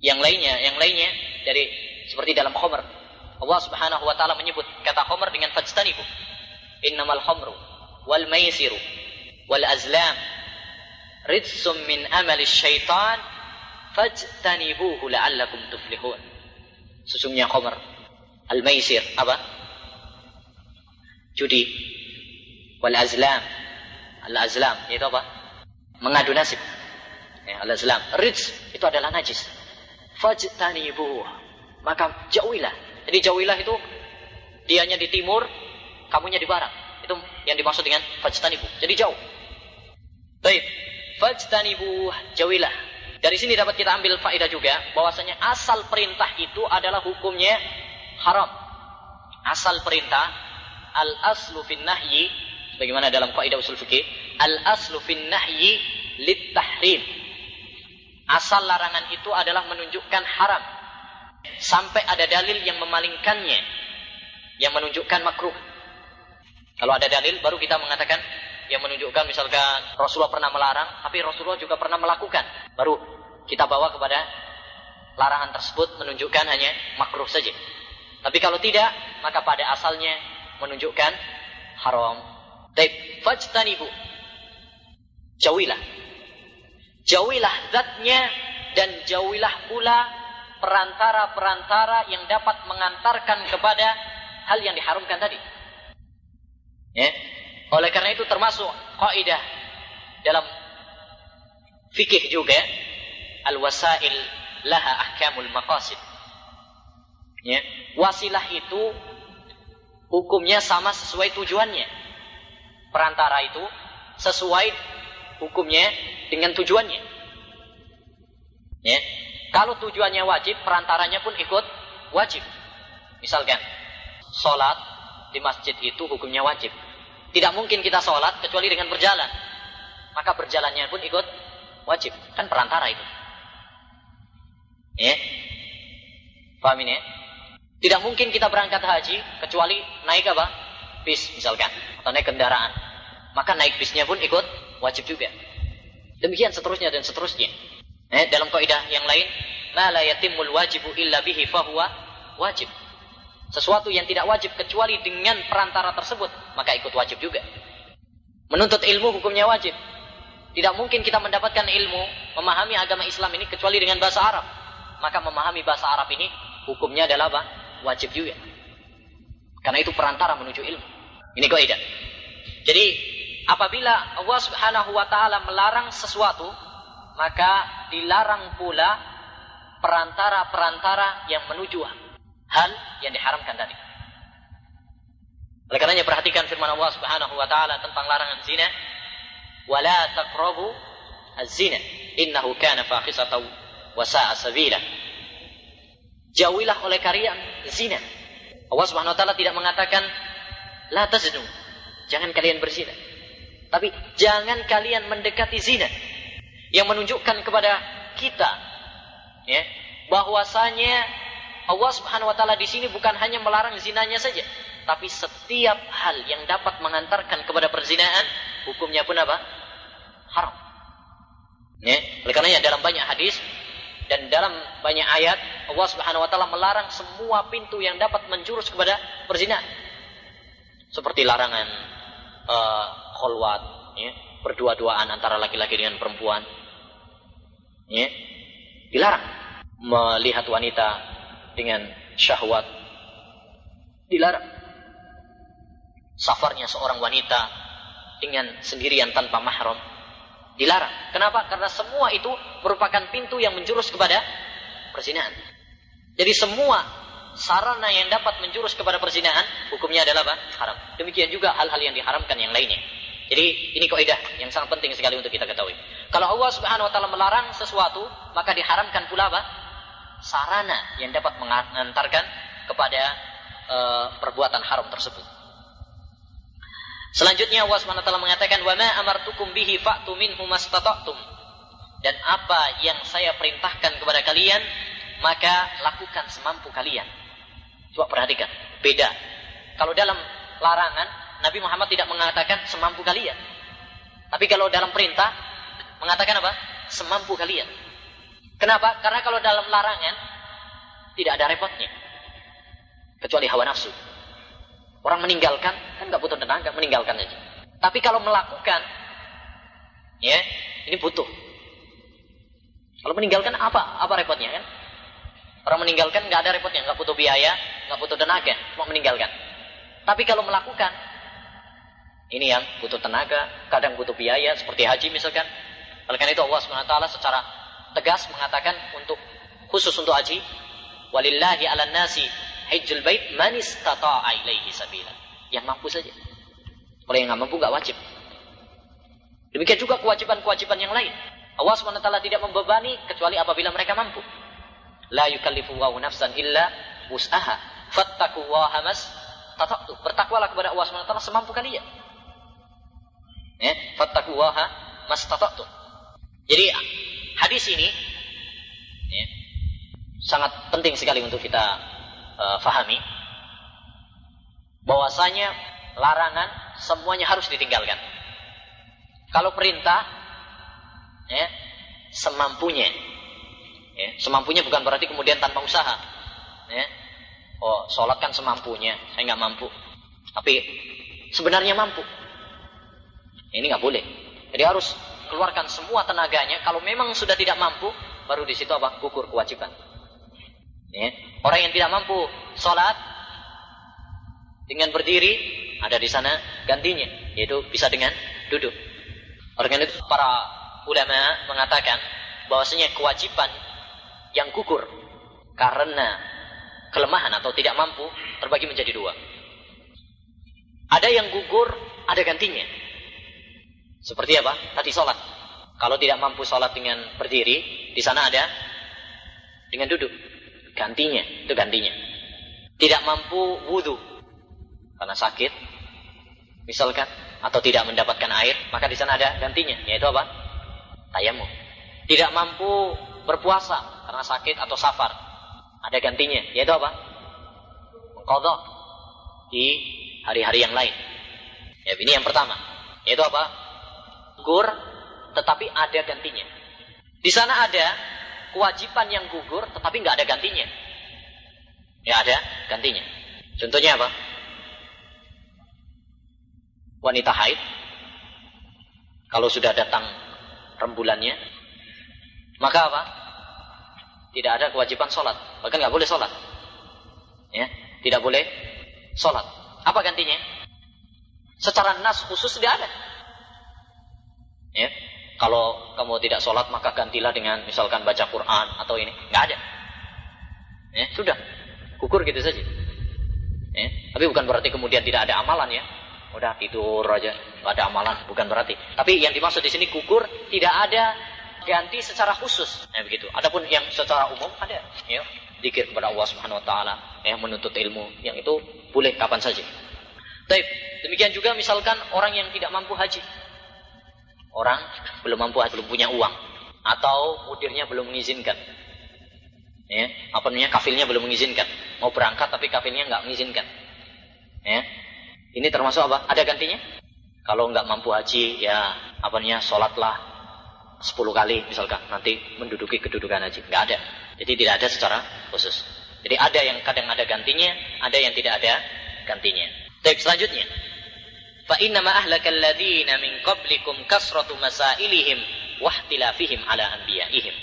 yang lainnya, yang lainnya dari seperti dalam khomer. Allah Subhanahu wa taala menyebut kata khomer dengan fajtanibu. Innamal khamru wal maisiru wal azlam rijsum min amali syaitan fajtanibuhu la'allakum tuflihun. Sesungguhnya khamr al maisir apa? Judi wal azlam al azlam itu apa? Mengadu nasib. Ya, al azlam rijs itu adalah najis. Fajtanibuhu maka jauhilah. Jadi jauhilah itu dianya di timur, kamunya di barat. Itu yang dimaksud dengan fajtanibu. Jadi jauh. Baik. Fajtanibu jauhilah. Dari sini dapat kita ambil faedah juga bahwasanya asal perintah itu adalah hukumnya haram. Asal perintah al aslu fin nahyi sebagaimana dalam kaidah usul fikih, al aslu fin nahyi lit tahrim. Asal larangan itu adalah menunjukkan haram. Sampai ada dalil yang memalingkannya yang menunjukkan makruh. Kalau ada dalil baru kita mengatakan yang menunjukkan misalkan Rasulullah pernah melarang, tapi Rasulullah juga pernah melakukan. Baru kita bawa kepada larangan tersebut menunjukkan hanya makruh saja. Tapi kalau tidak, maka pada asalnya menunjukkan haram. Taib, fajtanibu. Jauhilah. Jauhilah zatnya dan jauhilah pula perantara-perantara yang dapat mengantarkan kepada hal yang diharamkan tadi. Ya. Oleh karena itu termasuk kaidah dalam fikih juga al-wasail laha ahkamul maqasid. Ya. Wasilah itu hukumnya sama sesuai tujuannya. Perantara itu sesuai hukumnya dengan tujuannya. Ya. Kalau tujuannya wajib, perantaranya pun ikut wajib. Misalkan, sholat di masjid itu hukumnya wajib. Tidak mungkin kita sholat kecuali dengan berjalan. Maka berjalannya pun ikut wajib. Kan perantara itu. Ya. Paham ya? Tidak mungkin kita berangkat haji kecuali naik apa? Bis misalkan. Atau naik kendaraan. Maka naik bisnya pun ikut wajib juga. Demikian seterusnya dan seterusnya. Eh, dalam kaidah yang lain, ma la yatimul wajibu illa bihi fahuwa wajib. Sesuatu yang tidak wajib kecuali dengan perantara tersebut, maka ikut wajib juga. Menuntut ilmu hukumnya wajib. Tidak mungkin kita mendapatkan ilmu, memahami agama Islam ini kecuali dengan bahasa Arab. Maka memahami bahasa Arab ini hukumnya adalah apa? Wajib juga. Karena itu perantara menuju ilmu. Ini kaidah. Jadi apabila Allah Subhanahu wa taala melarang sesuatu, maka dilarang pula perantara-perantara yang menuju hal yang diharamkan tadi. Oleh karenanya perhatikan firman Allah Subhanahu wa taala tentang larangan zina, "Wala taqrabu az-zina, innahu kana wa sa'a sabila." Jauhilah oleh kalian zina. Allah Subhanahu wa taala tidak mengatakan la taznu, jangan kalian berzina. Tapi jangan kalian mendekati zina yang menunjukkan kepada kita ya, bahwasanya Allah Subhanahu wa taala di sini bukan hanya melarang zinanya saja, tapi setiap hal yang dapat mengantarkan kepada perzinaan hukumnya pun apa? Haram. Ya, oleh karenanya dalam banyak hadis dan dalam banyak ayat Allah Subhanahu wa taala melarang semua pintu yang dapat menjurus kepada perzinaan. Seperti larangan uh, kholwat, ya, berdua-duaan antara laki-laki dengan perempuan. Ya, dilarang melihat wanita dengan syahwat. Dilarang. Safarnya seorang wanita dengan sendirian tanpa mahram dilarang. Kenapa? Karena semua itu merupakan pintu yang menjurus kepada perzinahan. Jadi semua sarana yang dapat menjurus kepada perzinahan hukumnya adalah apa? Haram. Demikian juga hal-hal yang diharamkan yang lainnya. Jadi ini kaidah yang sangat penting sekali untuk kita ketahui. Kalau Allah Subhanahu wa taala melarang sesuatu, maka diharamkan pula apa? Sarana yang dapat mengantarkan kepada uh, perbuatan haram tersebut. Selanjutnya Allah taala mengatakan, "Wa ma amartukum bihi fa'tu minhu mastata'tum." Dan apa yang saya perintahkan kepada kalian, maka lakukan semampu kalian. Coba perhatikan, beda. Kalau dalam larangan, Nabi Muhammad tidak mengatakan semampu kalian. Tapi kalau dalam perintah, mengatakan apa? Semampu kalian. Kenapa? Karena kalau dalam larangan, tidak ada repotnya. Kecuali hawa nafsu. Orang meninggalkan, kan nggak butuh tenaga, meninggalkan saja. Tapi kalau melakukan, ya, ini butuh. Kalau meninggalkan apa? Apa repotnya kan? Orang meninggalkan nggak ada repotnya, nggak butuh biaya, nggak butuh tenaga, cuma meninggalkan. Tapi kalau melakukan, ini yang butuh tenaga, kadang butuh biaya, seperti haji misalkan. Oleh karena itu Allah SWT secara tegas mengatakan untuk khusus untuk haji, walillahi ala nasi hajjul bait man istata'a ilaihi sabila. Yang mampu saja. Kalau yang nggak mampu nggak wajib. Demikian juga kewajiban-kewajiban yang lain. Allah SWT tidak membebani kecuali apabila mereka mampu. La yukallifu wa nafsan illa wus'aha. Fattakullaha mas tata'tu. Bertakwalah kepada Allah SWT semampu kalian. Ya, fattakullaha mas tata'tu. Jadi hadis ini ya, sangat penting sekali untuk kita uh, fahami bahwasanya larangan semuanya harus ditinggalkan. Kalau perintah ya, semampunya Ya, semampunya bukan berarti kemudian tanpa usaha. Ya. Oh, sholat kan semampunya, saya nggak mampu. Tapi sebenarnya mampu. Ini nggak boleh. Jadi harus keluarkan semua tenaganya. Kalau memang sudah tidak mampu, baru di situ apa? Gugur kewajiban. Ya. Orang yang tidak mampu sholat dengan berdiri, ada di sana gantinya, yaitu bisa dengan duduk. Orang itu para ulama mengatakan bahwasanya kewajiban yang gugur karena kelemahan atau tidak mampu terbagi menjadi dua. Ada yang gugur, ada gantinya. Seperti apa? Tadi sholat. Kalau tidak mampu sholat dengan berdiri, di sana ada dengan duduk. Gantinya, itu gantinya. Tidak mampu wudhu karena sakit, misalkan, atau tidak mendapatkan air, maka di sana ada gantinya, yaitu apa? Tayamum. Tidak mampu berpuasa karena sakit atau safar. Ada gantinya, yaitu apa? Mengkodok di hari-hari yang lain. Ya, ini yang pertama. Yaitu apa? Gugur, tetapi ada gantinya. Di sana ada kewajiban yang gugur, tetapi nggak ada gantinya. Ya ada gantinya. Contohnya apa? Wanita haid, kalau sudah datang rembulannya, maka apa? Tidak ada kewajiban sholat. Bahkan nggak boleh sholat. Ya, tidak boleh sholat. Apa gantinya? Secara nas khusus tidak ada. Ya, kalau kamu tidak sholat maka gantilah dengan misalkan baca Quran atau ini, nggak ada. Ya, sudah, kukur gitu saja. Ya, tapi bukan berarti kemudian tidak ada amalan ya. Udah tidur aja, nggak ada amalan, bukan berarti. Tapi yang dimaksud di sini kukur tidak ada ganti secara khusus. Ya begitu. Adapun yang secara umum ada ya dikir kepada Allah Subhanahu wa taala yang menuntut ilmu yang itu boleh kapan saja. Taib. Demikian juga misalkan orang yang tidak mampu haji. Orang belum mampu belum punya uang atau mudirnya belum mengizinkan. Ya, apa namanya kafilnya belum mengizinkan. Mau berangkat tapi kafilnya nggak mengizinkan. Ya. Ini termasuk apa? Ada gantinya? Kalau nggak mampu haji, ya apa namanya sholatlah 10 kali misalkan nanti menduduki kedudukan haji. Nggak ada. Jadi tidak ada secara khusus. Jadi ada yang kadang ada gantinya, ada yang tidak ada gantinya. Baik, selanjutnya. Fa inna ma ahlaka alladziina min qablikum kasratu masailihim wa ihtilafihim ala anbiya'ihim.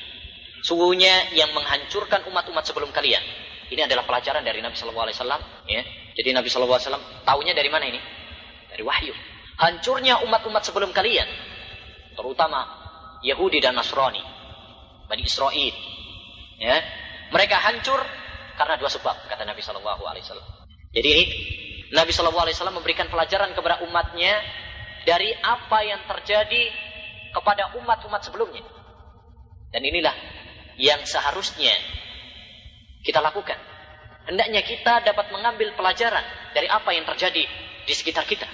Sungguhnya yang menghancurkan umat-umat sebelum kalian. Ini adalah pelajaran dari Nabi Shallallahu Alaihi Wasallam. Ya. Jadi Nabi Shallallahu Alaihi Wasallam tahunya dari mana ini? Dari wahyu. Hancurnya umat-umat sebelum kalian, terutama Yahudi dan Nasrani, Bani Israel. Ya. Mereka hancur karena dua sebab, kata Nabi Shallallahu Alaihi Wasallam. Jadi ini Nabi Wasallam memberikan pelajaran kepada umatnya dari apa yang terjadi kepada umat-umat sebelumnya. Dan inilah yang seharusnya kita lakukan. Hendaknya kita dapat mengambil pelajaran dari apa yang terjadi di sekitar kita.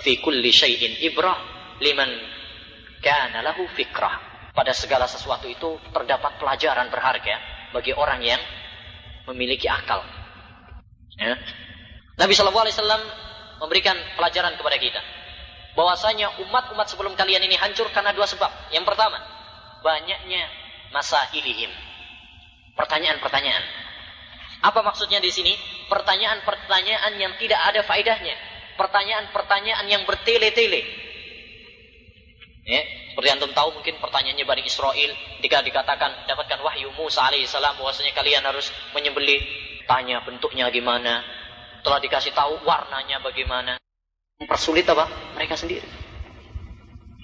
Fi kulli syai'in ibrah liman kana lahu fikrah. Pada segala sesuatu itu terdapat pelajaran berharga bagi orang yang memiliki akal. Ya. Nabi Shallallahu Alaihi Wasallam memberikan pelajaran kepada kita bahwasanya umat-umat sebelum kalian ini hancur karena dua sebab. Yang pertama, banyaknya masa ilihim. Pertanyaan-pertanyaan. Apa maksudnya di sini? Pertanyaan-pertanyaan yang tidak ada faedahnya. Pertanyaan-pertanyaan yang bertele-tele. Ya, seperti antum tahu mungkin pertanyaannya Bani Israel jika dikatakan dapatkan wahyu Musa alaihissalam bahwasanya kalian harus menyembelih tanya bentuknya gimana telah dikasih tahu warnanya bagaimana mempersulit apa mereka sendiri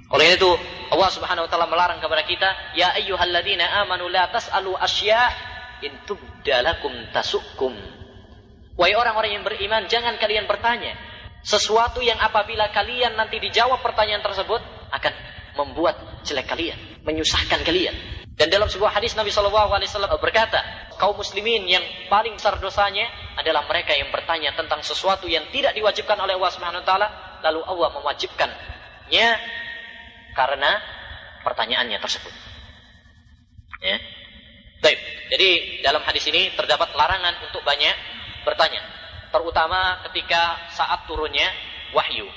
oleh itu Allah Subhanahu wa taala melarang kepada kita, ya ayyuhalladzina amanu la tas'alu asya' in tubdalakum tasukkum. Wahai orang-orang yang beriman, jangan kalian bertanya sesuatu yang apabila kalian nanti dijawab pertanyaan tersebut akan membuat jelek kalian, menyusahkan kalian. Dan dalam sebuah hadis Nabi Shallallahu Alaihi Wasallam berkata, kaum muslimin yang paling besar dosanya adalah mereka yang bertanya tentang sesuatu yang tidak diwajibkan oleh Allah Subhanahu Wa Taala, lalu Allah mewajibkannya karena pertanyaannya tersebut. Ya. Baik. Jadi dalam hadis ini terdapat larangan untuk banyak bertanya, terutama ketika saat turunnya wahyu.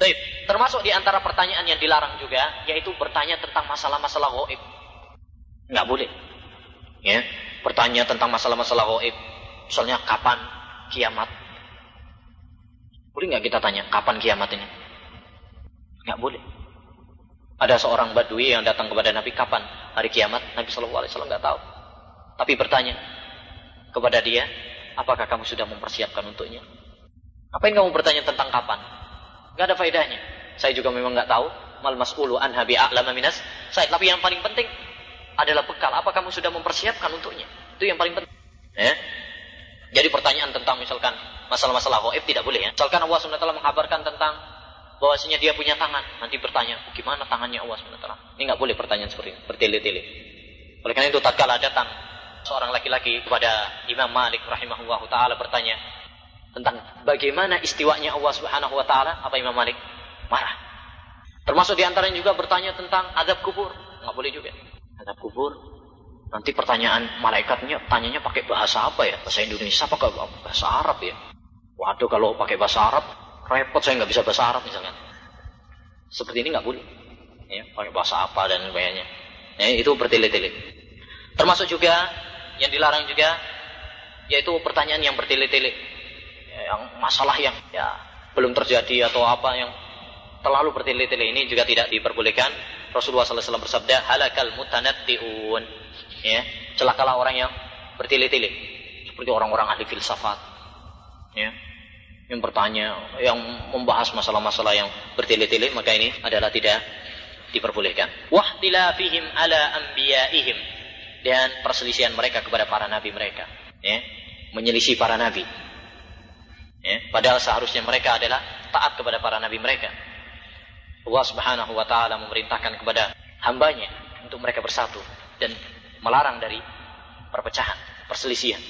Baik, termasuk di antara pertanyaan yang dilarang juga yaitu bertanya tentang masalah-masalah gaib. Enggak boleh. Ya, bertanya tentang masalah-masalah gaib. Misalnya kapan kiamat? Boleh nggak kita tanya kapan kiamat ini? Nggak boleh. Ada seorang badui yang datang kepada Nabi kapan hari kiamat? Nabi Shallallahu Alaihi Wasallam nggak tahu. Tapi bertanya kepada dia, apakah kamu sudah mempersiapkan untuknya? Apa yang kamu bertanya tentang kapan? Gak ada faedahnya. Saya juga memang nggak tahu. Mal mas'ulu an habi a'lama minas. Saya, tapi yang paling penting adalah bekal. Apa kamu sudah mempersiapkan untuknya? Itu yang paling penting. Ya? Jadi pertanyaan tentang misalkan masalah-masalah gaib tidak boleh ya. Misalkan Allah SWT mengkabarkan tentang bahwasanya dia punya tangan. Nanti bertanya, bagaimana tangannya Allah SWT? Ini nggak boleh pertanyaan seperti ini, bertele-tele. Oleh karena itu tatkala datang seorang laki-laki kepada Imam Malik rahimahullah taala bertanya tentang bagaimana istiwanya Allah Subhanahu wa taala, apa Imam Malik? Marah. Termasuk di antaranya juga bertanya tentang adab kubur. Nggak boleh juga. Adab kubur. Nanti pertanyaan malaikatnya tanyanya pakai bahasa apa ya? Bahasa Indonesia apa bahasa Arab ya? Waduh kalau pakai bahasa Arab repot saya nggak bisa bahasa Arab misalkan. Seperti ini nggak boleh. Ya, pakai bahasa apa dan sebagainya. Ya, itu bertele-tele. Termasuk juga yang dilarang juga yaitu pertanyaan yang bertele-tele. Ya, yang masalah yang ya belum terjadi atau apa yang terlalu bertele-tele ini juga tidak diperbolehkan. Rasulullah SAW bersabda, halakal mutanatti'un. Ya, celakalah orang yang bertele-tele. Seperti orang-orang ahli filsafat. Ya, yang bertanya, yang membahas masalah-masalah yang bertele-tele, maka ini adalah tidak diperbolehkan. Wahtilafihim ala anbiya'ihim. Dan perselisihan mereka kepada para nabi mereka. Ya, menyelisih para nabi. Ya, padahal seharusnya mereka adalah taat kepada para nabi mereka. Allah subhanahu wa ta'ala memerintahkan kepada hambanya untuk mereka bersatu. Dan melarang dari perpecahan, perselisihan.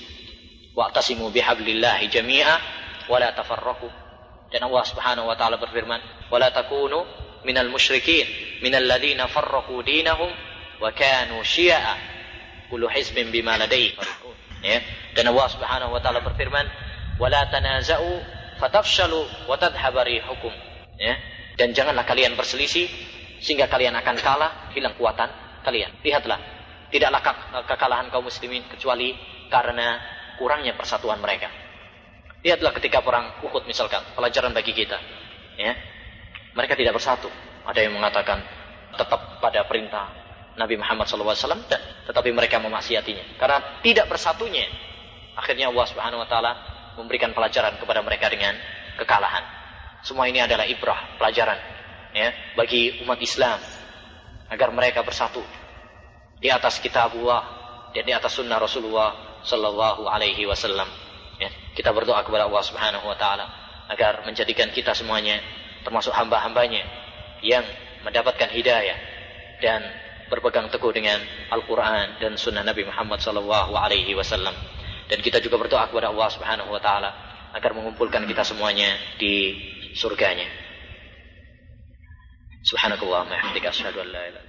Wa'tasimu bihablillahi jami'a wala tafarraqu. Dan Allah Subhanahu wa taala berfirman, "Wala takunu minal musyrikin, minal ladzina farraqu dinahum wa kanu syi'a." kullu hizbin bima ladai ya dan Allah Subhanahu wa taala berfirman wala tanaza'u fatafshalu wa tadhhabu rihukum. Ya. Dan janganlah kalian berselisih sehingga kalian akan kalah hilang kuatan kalian. Lihatlah tidaklah kekalahan kaum muslimin kecuali karena kurangnya persatuan mereka. Lihatlah ketika perang Uhud misalkan pelajaran bagi kita. Ya. Mereka tidak bersatu. Ada yang mengatakan tetap pada perintah Nabi Muhammad SAW tetapi mereka memaksiatinya. Karena tidak bersatunya akhirnya Allah Subhanahu Wa Taala memberikan pelajaran kepada mereka dengan kekalahan. Semua ini adalah ibrah pelajaran ya bagi umat Islam. Agar mereka bersatu di atas kitab Allah dan di atas sunnah Rasulullah Sallallahu Alaihi Wasallam. Ya kita berdoa kepada Allah Subhanahu Wa Taala agar menjadikan kita semuanya termasuk hamba-hambanya yang mendapatkan hidayah dan berpegang teguh dengan Al-Quran dan Sunnah Nabi Muhammad Sallallahu Alaihi Wasallam. Dan kita juga berdoa kepada Allah Subhanahu Wa Taala agar mengumpulkan kita semuanya di surganya. Subhanakallah, wa bihamdika asyhadu an la ilaha